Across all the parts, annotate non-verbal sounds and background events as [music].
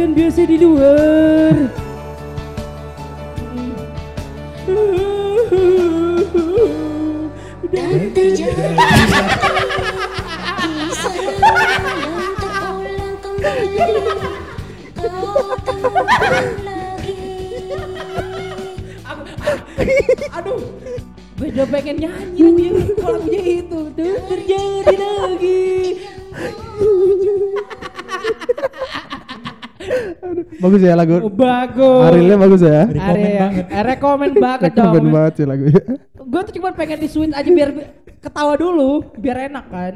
kalian biasa di luar. Dan terjadi kisah kembali Kau lagi Aduh, pengen nyanyi kalau lagunya itu tuh terjadi lagi. Bagus ya lagu. Oh, bagus. Arilnya bagus ya. Rekomen banget. eh, rekomen banget dong. Rekomen banget sih lagunya. Gue tuh cuma pengen di switch aja biar bi- ketawa dulu, biar enak kan.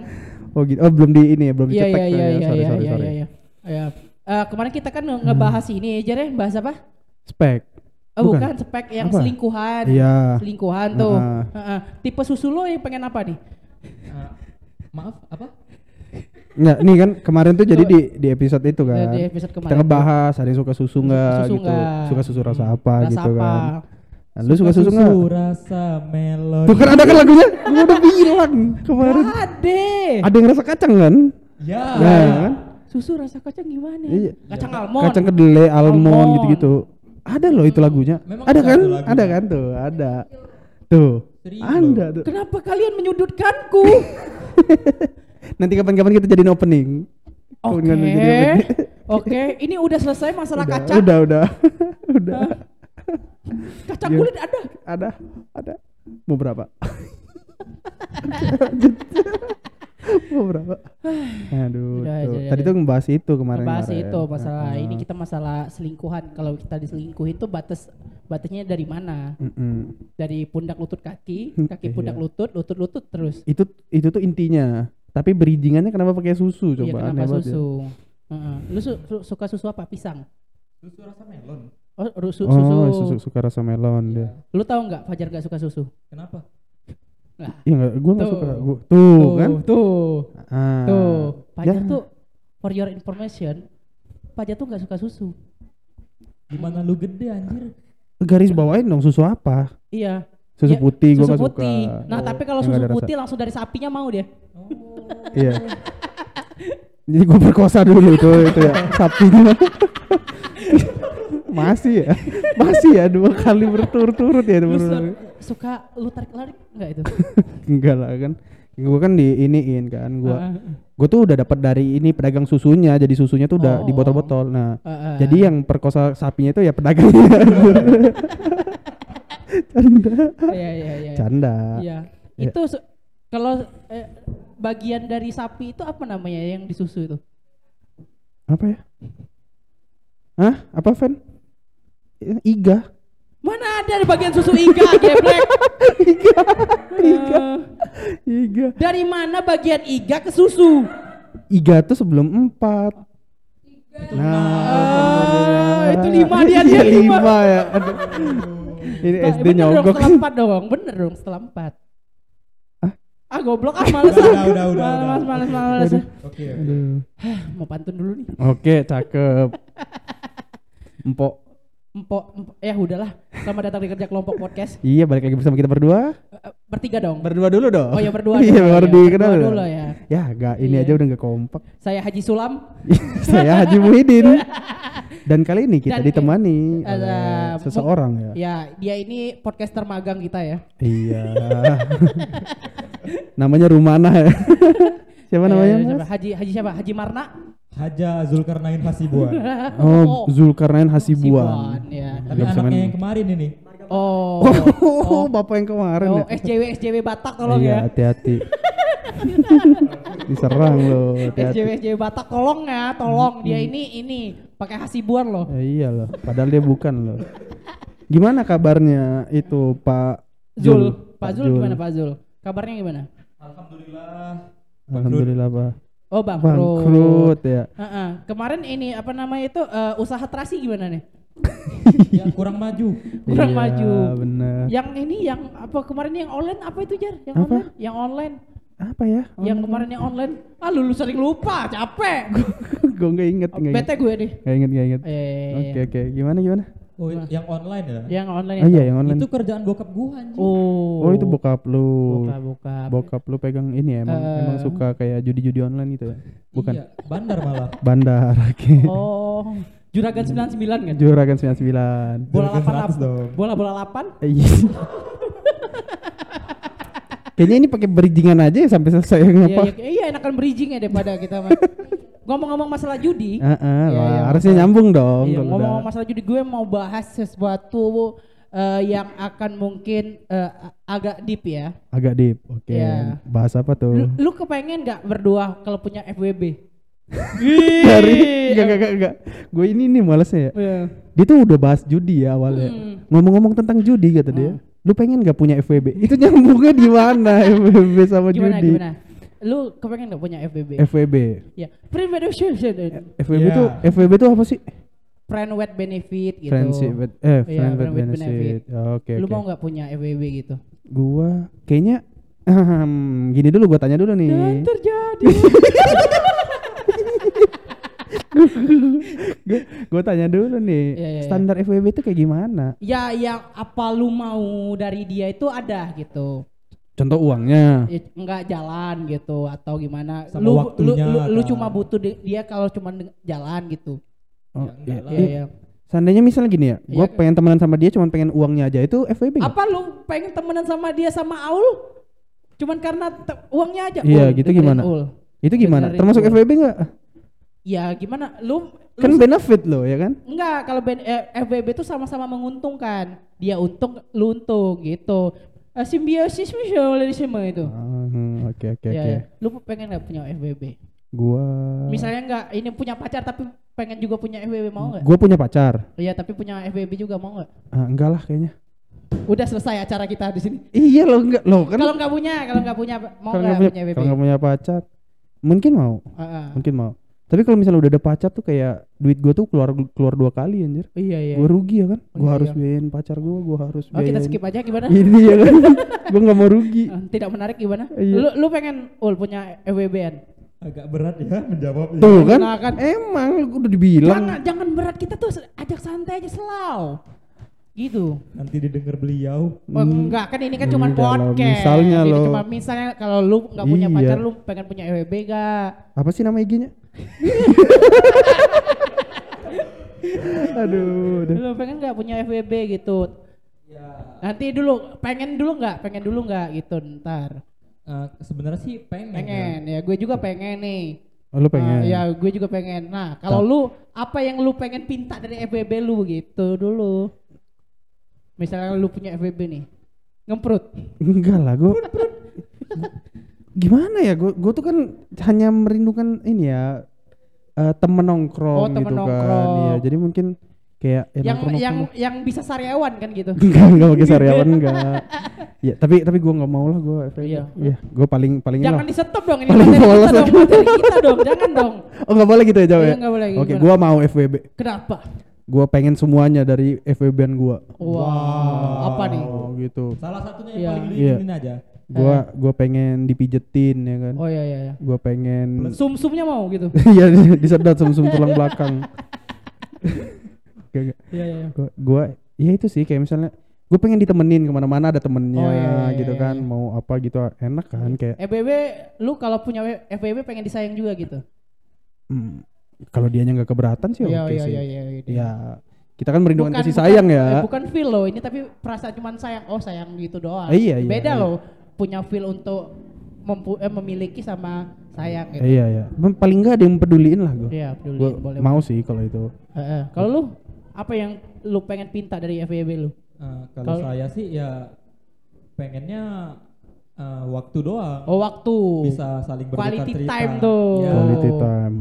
Oh gitu. Oh belum di ini ya, belum dicetak iya iya ya. iya Sorry iya sorry iya sorry. iya. iya. Eh, kemarin kita kan nge- ngebahas ini aja deh, bahas apa? Spek. Oh Bukan. bukan, spek yang Apa? selingkuhan. Iya. Selingkuhan tuh. Heeh. Heeh. Tipe susu lo yang pengen apa nih? Ah, maaf, apa? Enggak, nih kan kemarin tuh jadi di di episode itu kan. Di episode Kita kemarin. ngebahas ada yang suka susu enggak Susu gitu. nggak? Suka susu rasa apa Rasa gitu apa? kan. Nah, lu suka susu enggak? rasa melon. Tuh kan ada kan lagunya. Gua udah bilang kemarin. Ade. Ada yang rasa kacang kan? Ya. Ya kan? Susu rasa kacang gimana? Iya. Kacang almond. Kacang kedelai, almond gitu-gitu. Ada loh itu lagunya. Memang ada ada kan? lagunya. Ada kan tuh, ada. Tuh. Serius Ada tuh. Kenapa kalian menyudutkanku? [laughs] Nanti kapan-kapan kita jadiin opening. Oke. Opening. Oke, ini udah selesai masalah udah, kacang. udah, udah. [laughs] udah. Kacang Iya. kulit ada. Ada, ada. Mau berapa? [laughs] Mau berapa? Aduh, Udah, tuh. aja, tadi aja. tuh ngebahas itu kemarin. Bahas kemarin. itu masalah Heeh. ini kita masalah selingkuhan. Kalau kita diselingkuhin tuh batas batasnya dari mana? Mm-mm. Dari pundak lutut kaki, [laughs] kaki Iya. pundak lutut, lutut lutut terus. Itu itu tuh intinya. Tapi bridgingannya kenapa pakai susu Iya coba? kenapa Aneh banget ya. susu? Heeh. Lu su- su- suka susu apa? Pisang. Susu rasa melon. Oh, ru- su- Oh, susu. susu suka rasa melon dia. Lu tahu nggak Fajar nggak suka susu? Kenapa? Nah, Iya enggak, gua enggak Tuh. suka. Gua, tuh, kan? tuh, Ah. tuh. Fajar Ya. tuh for your information, Fajar tuh nggak suka susu. Gimana lu gede anjir? garis bawain dong susu apa? Iya. Susu Ya, putih nggak putih. suka. Nah, Oh, tapi kalau susu ada rasa. putih langsung dari sapinya mau dia. Oh. Iya. [laughs] Jadi gue perkosa dulu itu itu ya sapinya. [laughs] Masih ya, masih ya dua kali berturut-turut ya Lu suka lu tarik-tarik nggak itu? [laughs] Enggak lah kan. Gue kan di iniin kan, gue Heeh. gue tuh udah dapat dari ini pedagang susunya, jadi susunya tuh udah di Oh. botol-botol. Nah, Heeh. jadi yang perkosa sapinya itu ya pedagangnya. Canda. Iya, iya, iya. Canda. Iya. Ya. Itu kalau eh, bagian dari sapi itu apa namanya yang disusu itu? Apa ya? Hah? Apa Fen? Iga. Mana ada di bagian susu iga, geblek? [laughs] Iga. Iga. Eh, Iga. dari mana bagian iga ke susu? Iga tuh sebelum empat. Nah, Ah, itu lima dia, Iya, dia [laughs] lima. lima ya. Ini Ba- SD bener dong nyogok. setelah empat dong, bener dong setelah empat. Ah? Ah goblok ah males Udah, ah. udah, udah, udah, Males, udah. males, males. Aduh. Oke. Aduh. Mau pantun dulu nih. Oke, cakep. Empok. [laughs] Empok, empok, ya udahlah. Selamat datang di kerja kelompok podcast. Iya, balik lagi bersama kita berdua. Eh, eh, Bertiga dong. Berdua dulu dong. Oh ya berdua [laughs] Iya, dulu, baru ya. dikenal. Berdua dulu ya. Ya, gak ini Iya. aja udah gak kompak. Saya Haji Sulam. [laughs] Saya Haji Muhyiddin. [laughs] Dan kali ini kita Dan, ditemani eh, oleh mu- seseorang ya. Ya, dia ini podcaster magang kita ya. Iya. namanya Rumana ya. Siapa namanya? Eh, Mas? siapa? Haji Haji siapa? Haji Marna. Haja Zulkarnain Hasibuan. [laughs] Oh, Zulkarnain Hasibuan. ya. Tapi anaknya yang kemarin ini. Oh. Oh, [laughs] bapak yang kemarin Oh, ya. SJW SJW Batak tolong iya, ya. hati-hati. [laughs] Diserang loh, hati-hati. SJW SJW Batak tolong ya, tolong. Dia Hmm. ini ini pakai hasibuan loh. Ya, iya loh, padahal dia bukan loh. Gimana kabarnya itu Pak Zul, Pak Zul gimana Pak Zul? Kabarnya gimana? Alhamdulillah. Alhamdulillah Pak. Oh bangkrut. Bangkrut ya. Heeh. Kemarin ini apa namanya itu eh, usaha terasi gimana nih? [laughs] yang kurang maju. Kurang Iya, maju. Bener. Yang ini yang apa kemarin yang online apa itu Jar? Yang Apa? online? Yang online. Apa ya? Yang kemarin yang online. Ah lu, lu sering lupa, capek. [laughs] gue nggak inget, Oh. Bete gue nih. Nggak inget, nggak inget. Eh, Oke oke, gimana gimana? Oh, yang online ya? Yang online itu. iya yang online. Itu kerjaan bokap gua anjing. Oh. Oh itu bokap lu. Buka, buka. Bokap lu pegang ini ya, emang, Eh. emang suka kayak judi-judi online gitu ya? Bukan. Iya, bandar malah. [laughs] Bandar, oke. Oh. Juragan 99 kan? Juragan 99. Bola Juragan 8 100 apa? dong. Bola bola 8? Eh, Iya. [laughs] Kayaknya ini pakai bridgingan aja ya sampai selesai Iya, ngapa? iya, iya enakan bridging ya daripada kita mah. [laughs] Ngomong-ngomong masalah judi, Heeh, Iya, wah, iya, harusnya masalah- nyambung dong. Iya, kalau ngomong udah. masalah judi gue mau bahas sesuatu eh, yang akan mungkin eh, agak deep ya. Agak deep. Oke. Iya. Bahas apa Lu, tuh? lu kepengen nggak berdua kalau punya FWB? Dari [laughs] enggak enggak enggak. Gue ini nih malesnya ya. Iya. Dia tuh udah bahas judi ya awalnya. Hmm. Ngomong-ngomong tentang judi kata dia. Lu pengen gak punya FWB? Itu nyambungnya di mana FWB sama Gimana judi? gimana? Lu kepengen nggak punya FWB? FWB. ya, private association, FWB Iya. tuh FWB tuh apa sih? friend with benefit gitu. Friendship with- eh Iya, friend with friend with benefit. benefit. Oh, Oke Lu oke. mau nggak punya FWB gitu? Gua kayaknya gini dulu gua tanya dulu nih. Dan terjadi. Gue tanya dulu nih, Iya, iya, iya. standar FWB itu kayak gimana? ya yang apa lu mau dari dia itu ada gitu. Contoh uangnya. Ya, nggak jalan gitu atau gimana Sama lu, lu waktunya, lu, lu kan. cuma butuh di- dia kalau cuma jalan gitu Oh, Ya, enggak iya. iya iya Seandainya misalnya gini ya, gue Iya. pengen temenan sama dia cuma pengen uangnya aja itu FWB apa lu pengen temenan sama dia sama Aul cuman karena uangnya aja Iya, gitu gimana? Ul. Itu gimana? Dengerin Termasuk. FWB nggak? ya gimana lu, lu Kan benefit loh ya kan? enggak kalau ben, eh, FWB itu sama-sama menguntungkan dia untung lu untung gitu Eh, simbiosis mutualisme itu Oke oke oke. lu pengen nggak punya FWB Gua misalnya nggak ini punya pacar tapi pengen juga punya FWB mau nggak Gua punya pacar. Iya tapi punya FWB juga mau nggak? Ah, enggak lah kayaknya. Udah selesai acara kita di sini. Iya loh enggak loh kan. Kalau nggak punya, kalau nggak punya mau nggak punya, punya, FWB? kalau nggak punya pacar, mungkin mau, Heeh. mungkin mau. Tapi kalau misalnya udah ada pacar tuh kayak duit gua tuh keluar keluar dua kali anjir. Iya iya. Gua rugi ya kan? Oh, Gua iya, harus iya. biayain pacar gua, gua harus Oh kita biayain- skip aja gimana? [laughs] Ini ya kan. gua nggak mau rugi. Eh, [laughs] Tidak menarik gimana? Iya. Lu lu pengen ul punya FWB-an? Agak berat ya menjawabnya. Tuh kan? Nah, kan. Emang udah dibilang. Jangan jangan berat kita tuh ajak santai aja selau. Gitu. Nanti didengar beliau. Oh, enggak kan ini kan cuma podcast. misalnya loh. Cuma misalnya kalau lu nggak punya Iya. pacar lu pengen punya FWB gak? Apa sih nama IG-nya? [laughs] Aduh, udah. Lu pengen nggak punya FWB gitu? Nanti dulu pengen dulu nggak? Pengen dulu nggak gitu ntar. Eh, sebenarnya sih pengen. Pengen ya, gue juga pengen nih. Oh, lu pengen? Ah, ya gue juga pengen. Nah kalau lu apa yang lu pengen pinta dari FWB lu gitu dulu. Misalnya lu punya FWB nih, ngemprut. Enggak lah, gua gimana ya? Gua gua tuh kan hanya merindukan ini ya eh, temen nongkrong Oh, temen gitu kan. nongkrong. Iya, jadi mungkin kayak ya yang nongkrong- yang nongkrong. yang bisa sariawan kan gitu. enggak enggak pakai [laughs] sariawan enggak. Ya, tapi tapi gua nggak mau lah gua FWB. Iya. Iya, gua paling paling Jangan di stop dong ini Paling polos kita dong, kita dong, jangan dong. [laughs] Oh, enggak boleh gitu ya jawab Iya, ya? nggak boleh, Oke, gua mau FWB. Kenapa? Gua pengen semuanya dari FWB-an gua. Wow, apa nih? Oh, gitu. Salah satunya yang Iya. paling Iya. diinginin aja. Gua gua pengen dipijetin ya kan. Oh iya iya iya. Gua pengen Sum-sumnya mau gitu. [laughs] Iya disedot sum-sum tulang belakang. [laughs] Gak, gak. Iya iya. iya. Gua, gua ya itu sih kayak misalnya gue pengen ditemenin ke mana-mana ada temennya Oh, iya, iya, gitu iya, kan iya. mau apa gitu enak kan kayak FBB lu kalau punya FBB pengen disayang juga gitu. hmm, kalau dianya nggak keberatan sih Iya oke iya sih iya iya. iya. ya kita kan merindukan Bukan- kasih bukan- sayang eh, ya bukan feel loh ini tapi perasaan cuman sayang. Oh sayang gitu doang. Eh, iya, iya, Beda iya. loh punya feel untuk mempu- eh, memiliki sama sayang gitu. iya iya Mem- paling nggak ada yang peduliin lah gue Iya, boleh. mau sih kalau itu Heeh. Kalau lu apa yang lu pengen pinta dari FWB lu? Eh, kalau saya sih ya pengennya eh, waktu doang. Oh waktu. Bisa saling bertukar Quality cerita. time tuh. Ya. quality time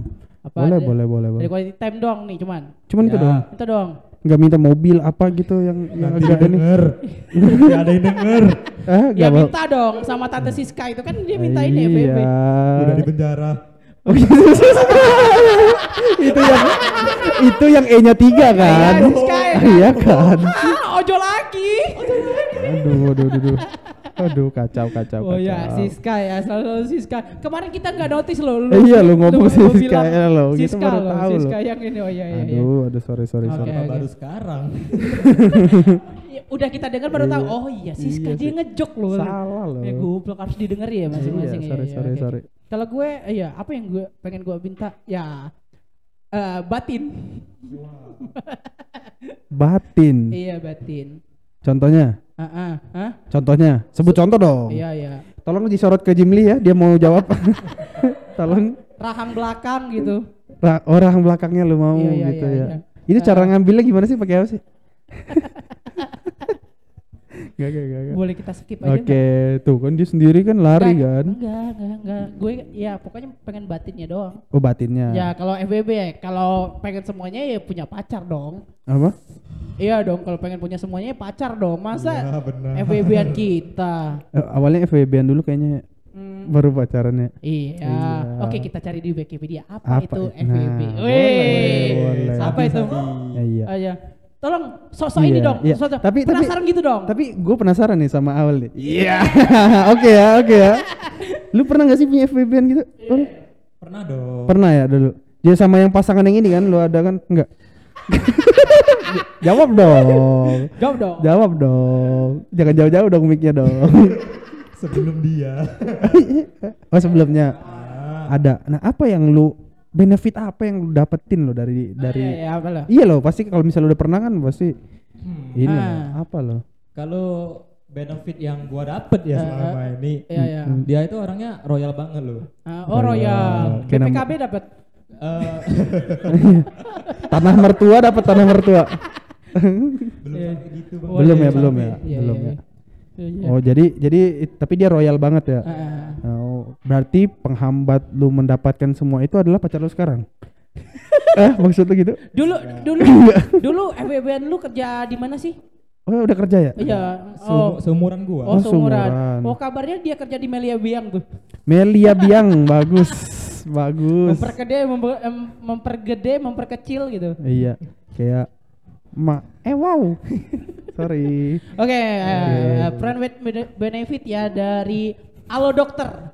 Apa boleh ada- boleh boleh Dari boleh quality time doang nih cuman. cuman itu Ya. doang Itu doang. nggak minta mobil apa gitu yang yang agak ini denger. Nanti ada yang denger. ah Ya nggak minta dong sama Tante Siska itu kan dia minta ini FWB. iya Udah di penjara. [laughs] Oh, gitu. itu yang itu yang E nya tiga kan? Iya, Siska ya kan? Iya kan? Ah, ojo lagi. Aduh, aduh, aduh, aduh. Kacau, kacau, Oh ya, kacau. Siska ya, selalu Siska. Kemarin kita nggak notice loh. Lu, Eh, iya, lu ngomong Siska bilang ya, lo. Kita Siska baru lo, tahu lo. Siska yang ini, oh iya iya. iya. Aduh, aduh, sorry, sorry, Oke, sorry. Oke. baru sekarang? [laughs] Ya, Udah kita dengar baru tahu. Oh iya, Siska Iya dia ngejok loh. Salah lo. Ya goblok harus didengar ya masing-masing. Iya, ya, sorry, ya, sorry, oke, sorry. Kalau gue, iya apa yang gue pengen gue minta? Ya Eh, batin. Batin. Iya batin. Contohnya? Ah, ah, ah? Contohnya? Sebut contoh dong. Iya iya. Tolong disorot ke Jimli ya, dia mau jawab. [laughs] Tolong Rahang belakang gitu. ra- orang belakangnya lu mau Iya, iya, gitu iya, ya. iya. Itu cara Ah. ngambilnya gimana sih pakai apa sih? [laughs] Gak, gak, gak, gak. Boleh kita skip aja Oke, tuh kan dia sendiri kan lari Enggak, kan. Enggak, enggak, enggak. Gue ya pokoknya pengen batinnya doang. Oh batinnya. Ya kalau ya, kalau pengen semuanya ya punya pacar dong. Apa? Iya dong, kalau pengen punya semuanya ya pacar dong. Masa Ya. FWB-an kita? Eh, awalnya FWB-an dulu kayaknya Hmm, baru pacarannya. iya. Iya. Oke, kita cari di Wikipedia apa, Apa? itu Nah, FWB. boleh, Wih, boleh. apa itu? Ya, iya. Ah, ya. Tolong sosok ini Iya, dong, iya. sosok. Tapi- tapi- penasaran gitu dong. Tapi gue penasaran nih sama awal nih. Iya. [laughs] oke ya, oke ya. Lu pernah gak sih punya FWB-an gitu? Ul? Pernah dong. Pernah ya dulu. Dia sama yang pasangan yang ini kan lu ada kan? Enggak. [laughs] Jawab dong. Jawab dong. Jawab dong. Jangan jauh-jauh dong mic-nya dong. [laughs] Sebelum dia. [laughs] oh sebelumnya Ah, ada. Nah apa yang lu benefit apa yang lu dapetin lo dari dari Iya, iya, apa lah? Iya loh, pasti kalau misalnya udah pernah kan pasti hmm, ini Ah. apa loh? Kalau benefit yang gua dapet ya Ah, selama ini, Iya, iya. dia itu orangnya royal banget loh. Ah, oh, Royal. Nama- BPKB dapat. Eh, [laughs] Tanah mertua dapat tanah mertua. belum sampai gitu bang. Oh, belum ya, belum iya, ya, iya, belum iya, ya. Oh jadi jadi tapi dia royal banget ya. Ah. Oh, berarti penghambat lu mendapatkan semua itu adalah pacar lu sekarang. [laughs] eh maksud lu gitu? Dulu dulu dulu FWB-an lu kerja di mana sih? Oh udah kerja ya? Iya. Oh. seumuran gua. Oh, Oh, seumuran. seumuran. Oh, kabarnya dia kerja di Melia Biang tuh. Melia Biang bagus [laughs] bagus. Mempergede, memper- em- mempergede, memperkecil gitu. Iya kayak ma eh wow [laughs] sorry. Oke, eh, friend with bene- benefit ya dari Alo Dokter.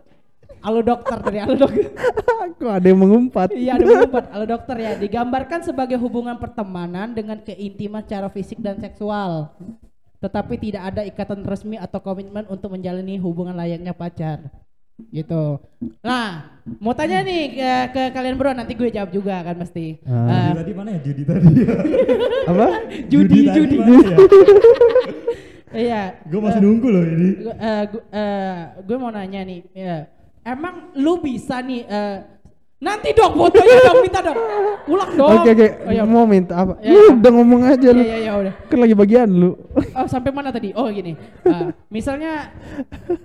Alo Dokter dari Alo Dokter. [laughs] Kok ada yang mengumpat? Iya ada empat. Alo Dokter ya digambarkan sebagai hubungan pertemanan dengan keintiman secara fisik dan seksual. Tetapi tidak ada ikatan resmi atau komitmen untuk menjalani hubungan layaknya pacar. Gitu. Nah, mau tanya nih ke, ke kalian bro, nanti gue jawab juga kan pasti. Ah. Eh, Judi tadi mana ya? Judi tadi. [laughs] Apa? judi, judi. ya? [laughs] Iya. Gue masih nunggu loh ini. Eh, gu- eh, gue mau nanya nih, ya. emang lu bisa nih, eh, nanti dong fotonya dong, minta dong, ulang dong. Oke oke. Oh, ya. Mau minta apa? Ya, lu ya. udah ngomong aja lu. Iya, iya, iya, udah. Kan lagi bagian lu. Oh, sampai mana tadi? Oh, gini. Ah, misalnya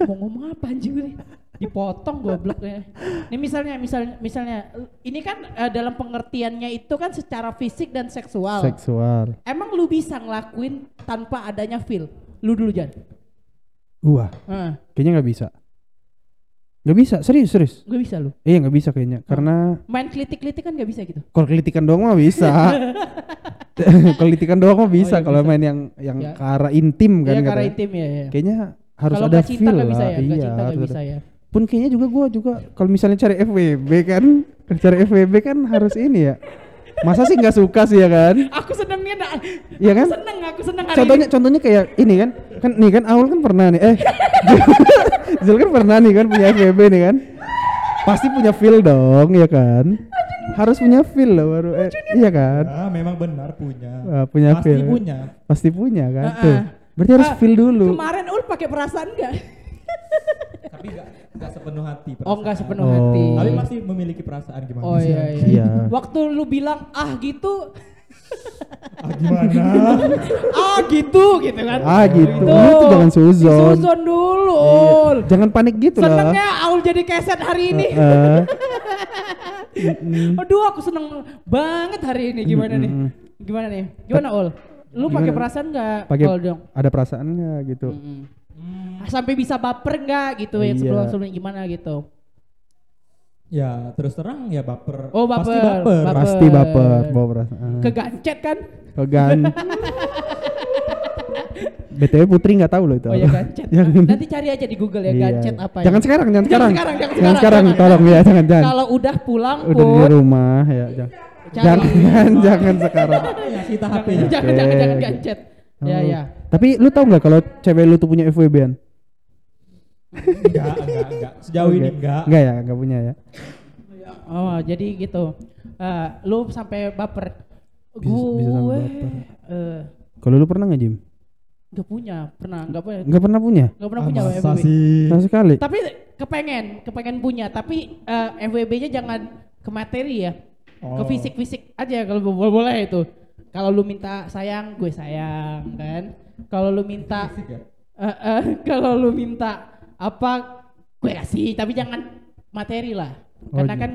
mau ngomong apa anjing nih? Dipotong goblok ya. Ini misalnya misalnya misalnya ini kan eh, dalam pengertiannya itu kan secara fisik dan seksual. Seksual. Emang lu bisa ngelakuin tanpa adanya feel? Lu dulu Jan. Wah, Heeh. kayaknya nggak bisa. Nggak bisa, serius serius. gue bisa lu. Iya nggak bisa kayaknya, karena Main klitik-klitik kan gak bisa gitu. kalau kelitikan doang mah bisa. [laughs] [laughs] kelitikan doang mah bisa. Oh, iya, kalau main yang yang Ya. ke arah intim kan Iya karena katanya. intim ya. ya. Kayaknya harus Kalau ada feel nggak bisa lah. ya, nggak iya, cinta harus bisa ya. Pun kayaknya juga gua juga kalau misalnya cari FWB kan, cari FWB kan harus ini ya. Masa sih nggak suka sih ya kan? Aku senengnya nak. Iya kan? Aku seneng, aku seneng hari Contohnya ini. contohnya kayak ini kan. Kan nih kan Aul kan pernah nih. Eh. [laughs] Zul kan pernah nih kan punya FWB nih kan. Pasti punya feel dong, ya kan? Harus punya feel loh baru eh, iya kan? Ah, memang benar punya. Ah, punya Pasti feel. punya. Pasti punya kan? Ah, Tuh. ah. Berarti harus Ah, feel dulu. Kemarin Ul pakai perasaan enggak? Tapi enggak enggak sepenuh hati. Oh enggak perasaan. sepenuh Oh. hati. Tapi masih memiliki perasaan gimana Oh sih? iya iya. Iya. Waktu lu bilang ah gitu, Ah, gimana? [laughs] ah gitu gitu kan. Ah gitu. Lu tuh jangan suzon. Suzon dulu. Iya. Jangan panik gitu lah. Senengnya Aul jadi keset hari ini. Eh, [laughs] Aduh aku seneng banget hari ini gimana nih? Gimana nih? Gimana Ul? Lu pakai perasaan enggak? pakai dong. ada perasaan nggak gitu? Mm-mm. Sampai bisa baper enggak gitu yang Iya. sebelum-sebelumnya gimana gitu. ya terus terang ya baper. Oh, baper. Pasti baper. Baper. Pasti baper, bawa perasaan. Kegancet kan? Kegan. [laughs] BTW Putri nggak tahu loh itu. Oh ya gancet. Jangan- Nanti cari aja di Google ya Iya. gancet apa ya. Jangan sekarang, jangan Jangan sekarang. sekarang, jangan Jangan sekarang, sekarang, jangan. tolong ya, jangan jangan. Kalau udah pulang Udah di pun rumah ya, [laughs] jangan. Jangan, jangan sekarang. [laughs] Ya, sita jangan, HP-nya. jangan, jangan, gancet. Ya Oh. ya. Tapi lu tau nggak kalau cewek lu tuh punya FWB-an? Enggak, enggak, enggak. Sejauh ini Oke. enggak. Enggak ya, enggak punya ya. Oh, jadi gitu. Eh, lu sampai baper. Bisa- gue bisa sampai baper. eh, Kalau lu pernah nggak Jim? nggak punya, pernah nggak punya, Nggak pernah punya? nggak pernah Ah, punya masa FWB. sih? Sama sekali. Tapi kepengen, kepengen punya. Tapi eh, FWB-nya jangan ke materi ya, ke Oh. fisik-fisik aja kalau boleh boleh itu. Kalau lu minta sayang, gue sayang kan. Kalau lu minta ya? Eh, eh, [laughs] kalau lu minta apa gue kasih tapi jangan materi lah Oh, karena iya. kan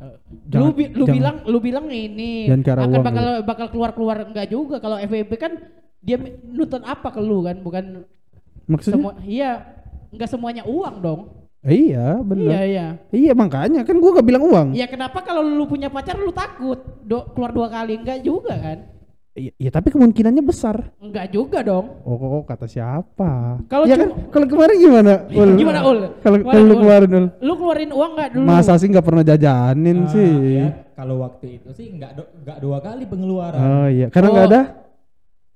eh, lu Jangan- bi- lu jangan- bilang lu bilang ini Jangan akan uang bakal bakal keluar keluar enggak juga kalau FWB kan dia nuntut apa ke lu kan bukan Maksudnya? semua iya enggak semuanya uang dong Eh, iya, benar. iya iya Iya makanya kan gua gak bilang uang. iya kenapa kalau lu punya pacar lu takut do, keluar dua kali enggak juga kan Iya, iya, tapi kemungkinannya besar. enggak juga dong Oh, kok kata siapa? Kalau ya kan, kalau kemarin gimana? [laughs] Ul? gimana ul Kalau lu Ul? kemarin Ul? lu keluarin uang enggak dulu Masa sih nggak pernah jajanin Ah, sih? ya, kalau waktu itu sih nggak do- nggak dua kali pengeluaran. Oh iya, karena Oh. nggak ada.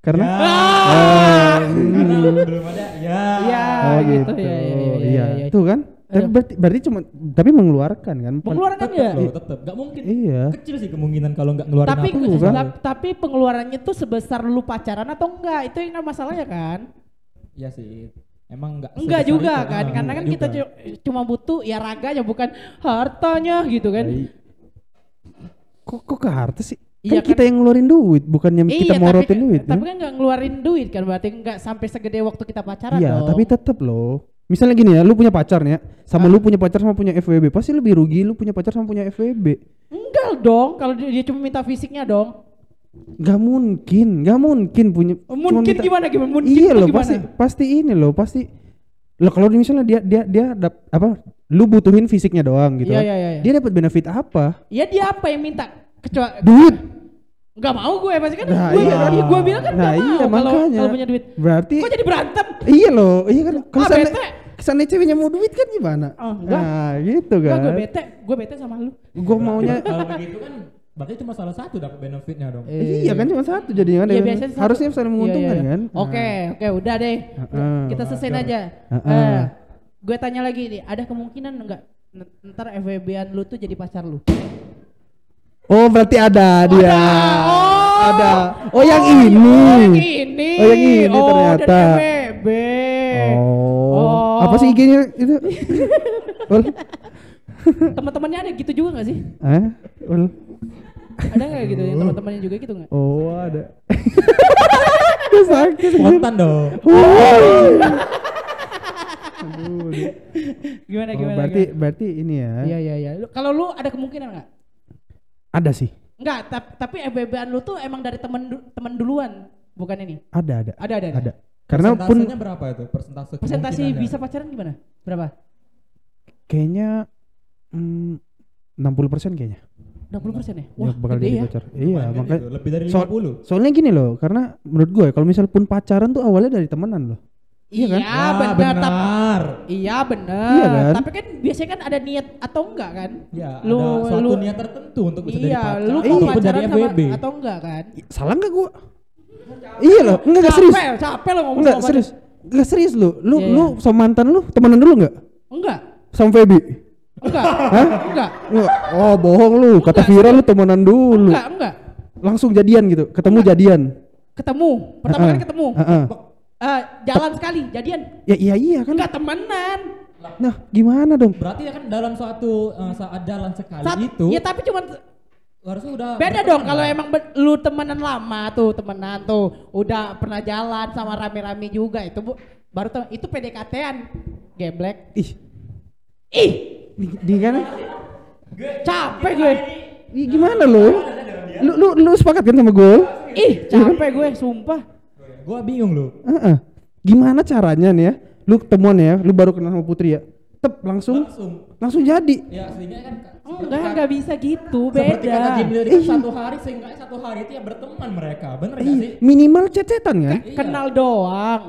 Karena Ya, Ah. karena [laughs] belum ada. Ya. Iya. oh gitu, gitu. iya, iya, iya, iya, iya. Tuh kan? Tapi Aduh. berarti, berarti cuma tapi mengeluarkan kan? Pen- pengeluaran Tetep ya loh, tetep. Nggak mungkin. Iya. Kecil sih kemungkinan kalau nggak ngeluarin tapi apa. Tuh, kan? tap- tapi pengeluarannya tuh sebesar lu pacaran atau enggak itu yang masalahnya kan Iya sih. Emang nggak. enggak sebesar juga itu. kan Ah, karena kan enggak kita cuma butuh ya raganya bukan hartanya gitu kan Iya. Kok kok ke harta sih? Iya kan kita yang ngeluarin duit, bukannya kita iya morotin tapi, duit. tapi kan? kan enggak ngeluarin duit kan berarti enggak sampai segede waktu kita pacaran Iya, dong tapi tetap loh. Misalnya gini ya, lu punya pacar nih ya, sama lu punya pacar sama punya FWB, pasti lebih rugi lu punya pacar sama punya FWB. enggak dong kalau dia, dia cuma minta fisiknya dong Gak mungkin, gak mungkin punya. cuma mungkin minta- gimana gimana mungkin iya loh, gimana? pasti pasti ini loh, pasti. Loh kalau misalnya dia dia dia dap, apa? Lu butuhin fisiknya doang gitu. Iya, kan. iya, iya, iya. Dia dapat benefit apa? ya dia apa yang minta kecuali Duit. Enggak mau gue pasti kan Nah, gue, iya. gue bilang kan Nah, mau iya, makanya. kalau punya duit Berarti kok jadi berantem iya loh, iya kan. Kalau Ah, ke sana ceweknya mau duit kan gimana? Oh, enggak. Nah, gitu Enggak, kan. gue bete, gue bete sama lu. Gue maunya kalau begitu kan berarti cuma salah satu dapat benefitnya dong. Iya kan cuma satu jadinya kan. Iya biasanya satu. harusnya saling Iya, menguntungkan iya, iya. kan. Oke, oke, udah deh. Heeh. Kita selesaiin aja. Heeh. Eh, gue tanya lagi nih, ada kemungkinan enggak ntar FWB-an lu tuh jadi pacar lu? Oh berarti ada dia. Oh. Ada. Oh yang Oh, ini. yang ini. Oh, yang ini Oh, ternyata. dari FWB. Oh. Apa sih IG-nya itu? [laughs] Teman-temannya ada gitu juga gak sih? Hah? Ul? Ada nggak gitu? ya, Teman-temannya juga gitu nggak? Oh ada. [laughs] Gua sakit. Spontan dong. Aduh. Gimana Oh, gimana? berarti gimana? berarti ini ya. Iya iya iya. Kalau lu ada kemungkinan nggak? Ada sih. Enggak, tap- tapi FBB-an lu tuh emang dari temen temen duluan, bukan ini. Ada ada. Ada ada. Ada. Karena pun Persentasenya berapa itu? Persentase Presentasi kemungkinannya? bisa pacaran gimana? Berapa? kayaknya mm, 60% kayaknya. 60 persen ya? ya bakal gede jadi ya. pacar. Iya, Lumayan kan makanya itu, lebih dari Soal- 50. Soalnya gini loh, karena menurut gue kalau misal pun pacaran tuh awalnya dari temenan loh. Iya kan? Iya Ah, benar. benar. Iya benar. Iya kan? Tapi kan biasanya kan ada niat atau enggak kan? Ya, Lu- ada suatu lu- niat tertentu untuk bisa jadi Iya, pacar. lu Iya, mau ataupun pacaran sama atau enggak kan? Salah nggak gue? Iya loh, enggak enggak serius. Capek, capek lo ngomong Enggak sama serius. Enggak serius lu. Lu Iya, lu iya. sama mantan lu temenan dulu enggak? Enggak. Sama Feby? Enggak. Enggak. Enggak. Oh, bohong lu. Kata Vira lu temenan dulu. Enggak, enggak. Langsung jadian gitu. Ketemu jadian. Ketemu. Pertama kali ketemu. Heeh. Eh, jalan sekali, jadian. Ya iya iya kan. Enggak temenan. Nah, gimana dong? Berarti ya kan dalam suatu eh, saat jalan sekali Saat- itu Ya tapi cuman harusnya udah beda dong kalau emang lu temenan lama tuh, temenan tuh, udah pernah jalan sama rame-rame juga itu bu, baru tuh itu PDKT-an. Geblek. Ih, Ih, di, di kan? capek gue. Ih, gimana lu? Lu lu lu sepakat kan sama gue? Ih, capek gue, sumpah. Gua bingung loh. Heeh. Gimana caranya nih ya? Lu ketemuan ya, lu baru kenal sama Putri ya. Tep langsung Langsung. langsung jadi. Ya sehingga kan Enggak, enggak bisa gitu, Seperti kata beda. Jimmy tadi Iya. kan satu hari sehingga satu hari itu ya berteman mereka. Bener gak sih? Ih, minimal cecetan kan? Iya. Kenal doang.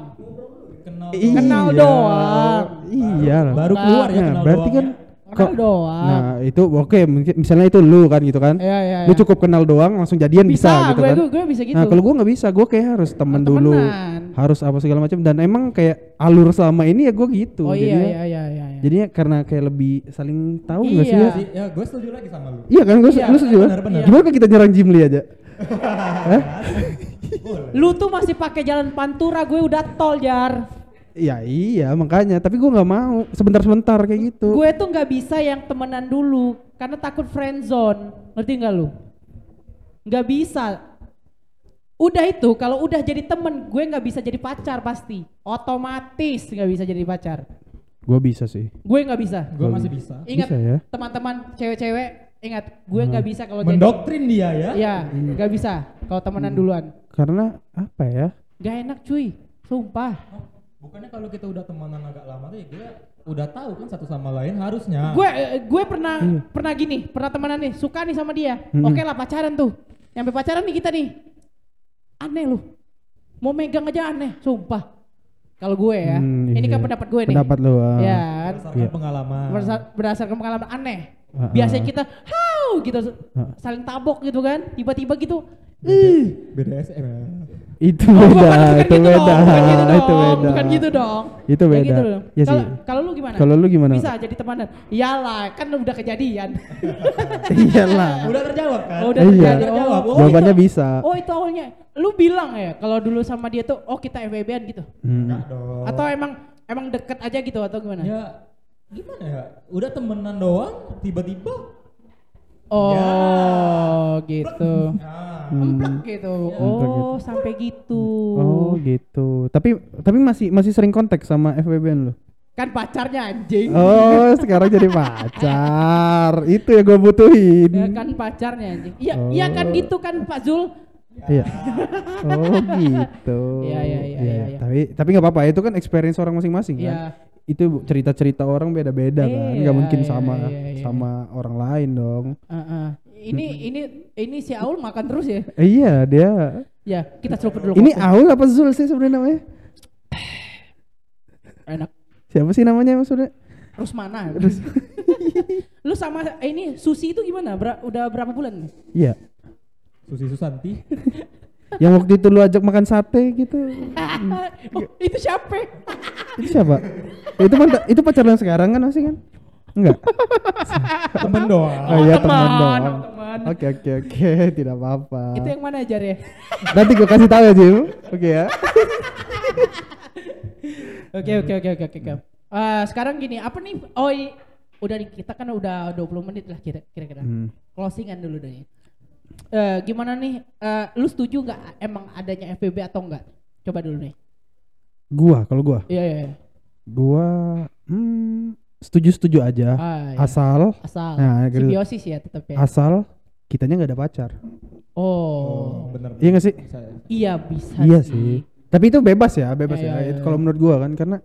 Kenal Iya. Kenal doang. Iya lah. Baru keluar ya Nah, kenal berarti doang kan ya. Kenal doang. Nah, itu oke, mungkin misalnya itu lu kan gitu kan. Iya, iya, Lu iya. cukup kenal doang langsung jadian bisa, Bisa, gitu gue- kan. gue- gue bisa gitu. Nah, kalau gua nggak bisa, gua kayak harus temen Oh, dulu. temenan. Harus apa segala macam dan emang kayak alur selama ini ya gua gitu. Oh iya Jadinya- iya iya iya. Jadinya karena kayak lebih saling tahu nggak sih Iya. ya? Sih, ya gue setuju lagi sama lu. Iya kan, gue Iya, lu setuju kan? benar-benar. Gimana kalau kita nyerang Jimli aja? [laughs] Lu tuh masih pakai jalan pantura, gue udah tol jar. Ya iya makanya, tapi gue nggak mau sebentar-sebentar kayak gitu. Gue tuh nggak bisa yang temenan dulu karena takut friendzone. Ngerti nggak lu? Nggak bisa. Udah itu kalau udah jadi temen gue nggak bisa jadi pacar pasti. Otomatis nggak bisa jadi pacar. Gue bisa sih. Gue nggak bisa. Gue masih bisa. Ingat Bisa ya? teman-teman cewek-cewek ingat gue nggak bisa kalau jadi. Mendoktrin dia ya. Iya nggak bisa kalau temenan duluan. Karena apa ya? Gak enak cuy, sumpah. Oh, Bukannya kalau kita udah temenan agak lama tuh ya kita udah tahu kan satu sama lain harusnya. Gue eh, gue pernah pernah gini, pernah temenan nih, suka nih sama dia. Mm-mm. Oke lah pacaran tuh. Nyampe pacaran nih kita nih. Aneh lu. Mau megang aja aneh, sumpah. Kalau gue ya, Hmm, ini kan iya. pendapat gue nih. Pendapat lu. ah. Ya, kan? berdasarkan Iya. pengalaman. Berdasar- berdasarkan pengalaman aneh. Ah, Biasanya ah. kita, how gitu, Ah. saling tabok gitu kan. Tiba-tiba gitu, Beda SM ya. Itu Oh, beda, bukan, bukan itu gitu beda, dong, bukan gitu dong, itu beda. bukan gitu dong. Itu beda. gitu dong. Kalau sih. kalau lu gimana? Kalau lu gimana? Bisa jadi temenan. Iyalah, kan udah kejadian. [laughs] Iyalah. Udah terjawab kan? Oh, udah Iya. terjadi. Terjawab. Oh, Jawabannya itu- bisa. Oh, itu awalnya. Lu bilang ya kalau dulu sama dia tuh oh kita FWB-an gitu. Hmm. Enggak dong. Atau emang emang deket aja gitu atau gimana? ya gimana ya? Udah temenan doang tiba-tiba Oh, gitu. ah, Emplek gitu. Emplek Oh, sampai gitu. Oh gitu. Tapi tapi masih masih sering kontak sama FWB-an lu? Kan pacarnya anjing. Oh, [laughs] sekarang jadi pacar. Itu yang gue butuhin. Ya kan pacarnya anjing. Iya, Oh. iya kan gitu kan Pak Zul. Iya. Oh gitu. Iya, iya, iya, iya, iya. Tapi tapi nggak apa-apa. Itu kan experience orang masing-masing kan. Iya. Itu cerita-cerita orang beda-beda kan. Iya, Nggak mungkin iya, sama iya, iya. sama orang lain dong. Heeh. Ini ini ini si Aul makan terus ya? Eh, iya dia. Ya, kita seruput dulu. Ini kopi. Aul apa Zul sih sebenarnya namanya? [sighs] enak. Siapa sih namanya maksudnya? Rusmana. [laughs] Lu sama eh, ini Susi itu gimana? Ber- udah berapa bulan? Iya. Susi Susanti. [laughs] Yang waktu itu lu ajak makan sate gitu. [laughs] oh, itu siapa? Itu siapa? itu mantan, itu pacar yang sekarang kan masih kan? Enggak. [laughs] Temen doang. Oh, iya oh, doang. Oke oke oke, [laughs] tidak apa-apa. Itu yang mana ajar ya? Nanti gue kasih tahu ya Jim. Oke ya. [laughs] Oke oke oke oke oke. Eh, sekarang gini, apa nih? Oh, udah di- kita kan udah 20 menit lah kira- kira-kira. Hmm. Closingan dulu deh. Eh, gimana nih? Eh, lu setuju nggak emang adanya FBB atau enggak? Coba dulu nih. Gua kalau gua, Iya iya. iya. gua hmm, setuju-setuju aja. Ah, iya. Asal Asal. Nah, gitu. Simbiosis ya tetap ya. asal kitanya nggak ada pacar. oh. bener. Iya nggak sih? Bisa ya. Iya bisa Iya sih. Tapi itu bebas ya, bebas Iya, ya. iya, Itu iya. Kalau menurut gua kan karena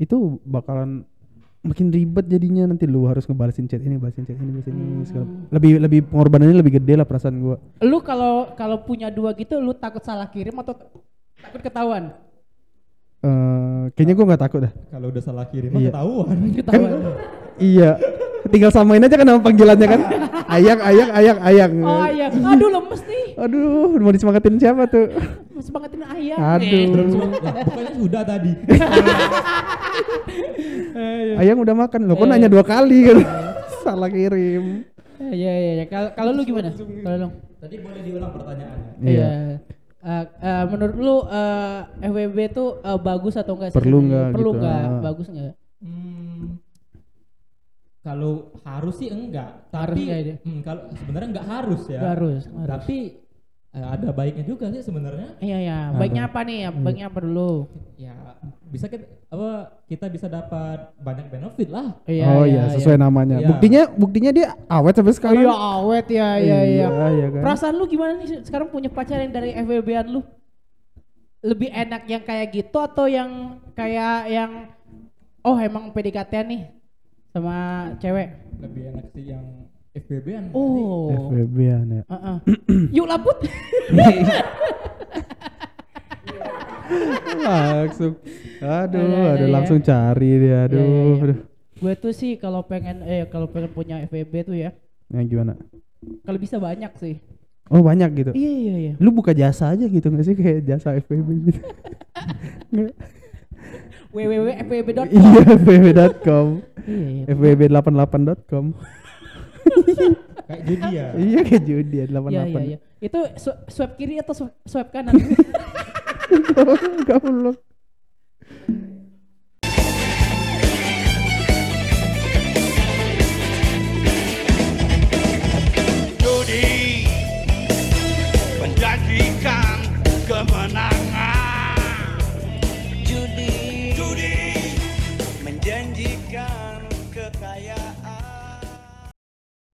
itu bakalan makin ribet jadinya nanti lu harus ngebalesin chat ini, balesin chat ini, balesin ini segala. Hmm. Lebih lebih pengorbanannya lebih gede lah perasaan gua. Lu kalau kalau punya dua gitu lu takut salah kirim atau takut ketahuan? Eh kayaknya gua nggak takut dah. Kalau udah salah kirim Iya. mah ketahuan. [laughs] Ketahuan. Iya. Tinggal samain aja kan nama panggilannya kan. Ayang, ayang, ayang, ayang. oh iya. Aduh lemes nih. Aduh, mau disemangatin siapa tuh? Semangatin ayam. Aduh. bukannya sudah tadi. [laughs] Ayang udah makan loh. Kok nanya dua kali kan? [laughs] Salah kirim. Iya iya iya. Kalau lu gimana? Kalau lu? tadi boleh diulang pertanyaannya. Iya. Eh, eh, menurut lu eh, FWB tuh eh, bagus atau enggak? sih? Perlu nggak Perlu gitu, nggak? ah. Bagus nggak? Hmm, kalau harus sih enggak, Harus tapi enggak ya? hmm, kalau sebenarnya enggak harus ya. Harus. harus. Tapi eh, ada baiknya juga sih sebenarnya. Iya iya. Baiknya apa nih? Baiknya apa dulu? Ya bisa kita apa kita bisa dapat banyak benefit lah. Iya, oh iya, sesuai namanya. Iya. Buktinya buktinya dia awet sampai Oh sekarang. iya awet ya iya iya. iya kan? Perasaan lu gimana nih sekarang punya pacar yang dari FWB-an lu? Lebih enak yang kayak gitu atau yang kayak yang oh emang PDKT nih sama cewek? Lebih enak sih yang FBB-an. Oh. FWB-an ya. Heeh. [clears throat] Yuk laput. [laughs] langsung. Aduh, Ada, aduh ya. langsung cari dia. Aduh, iya, iya. aduh. Gue tuh sih kalau pengen eh kalau pengen punya FWB tuh ya, Yang gimana? kalau bisa banyak sih. Oh, banyak gitu. Iya iya iya. Lu buka jasa aja gitu nggak sih kayak jasa FWB gitu? [laughs] Nggak. www.fwb.com. Iya, fwb.com. Iya, iya. fwb88.com. Kayak judi ya. Iya kayak judi ya, 88. Iya, iya, iya. Itu sw- swipe kiri atau sw- swipe kanan? [laughs] Goblok.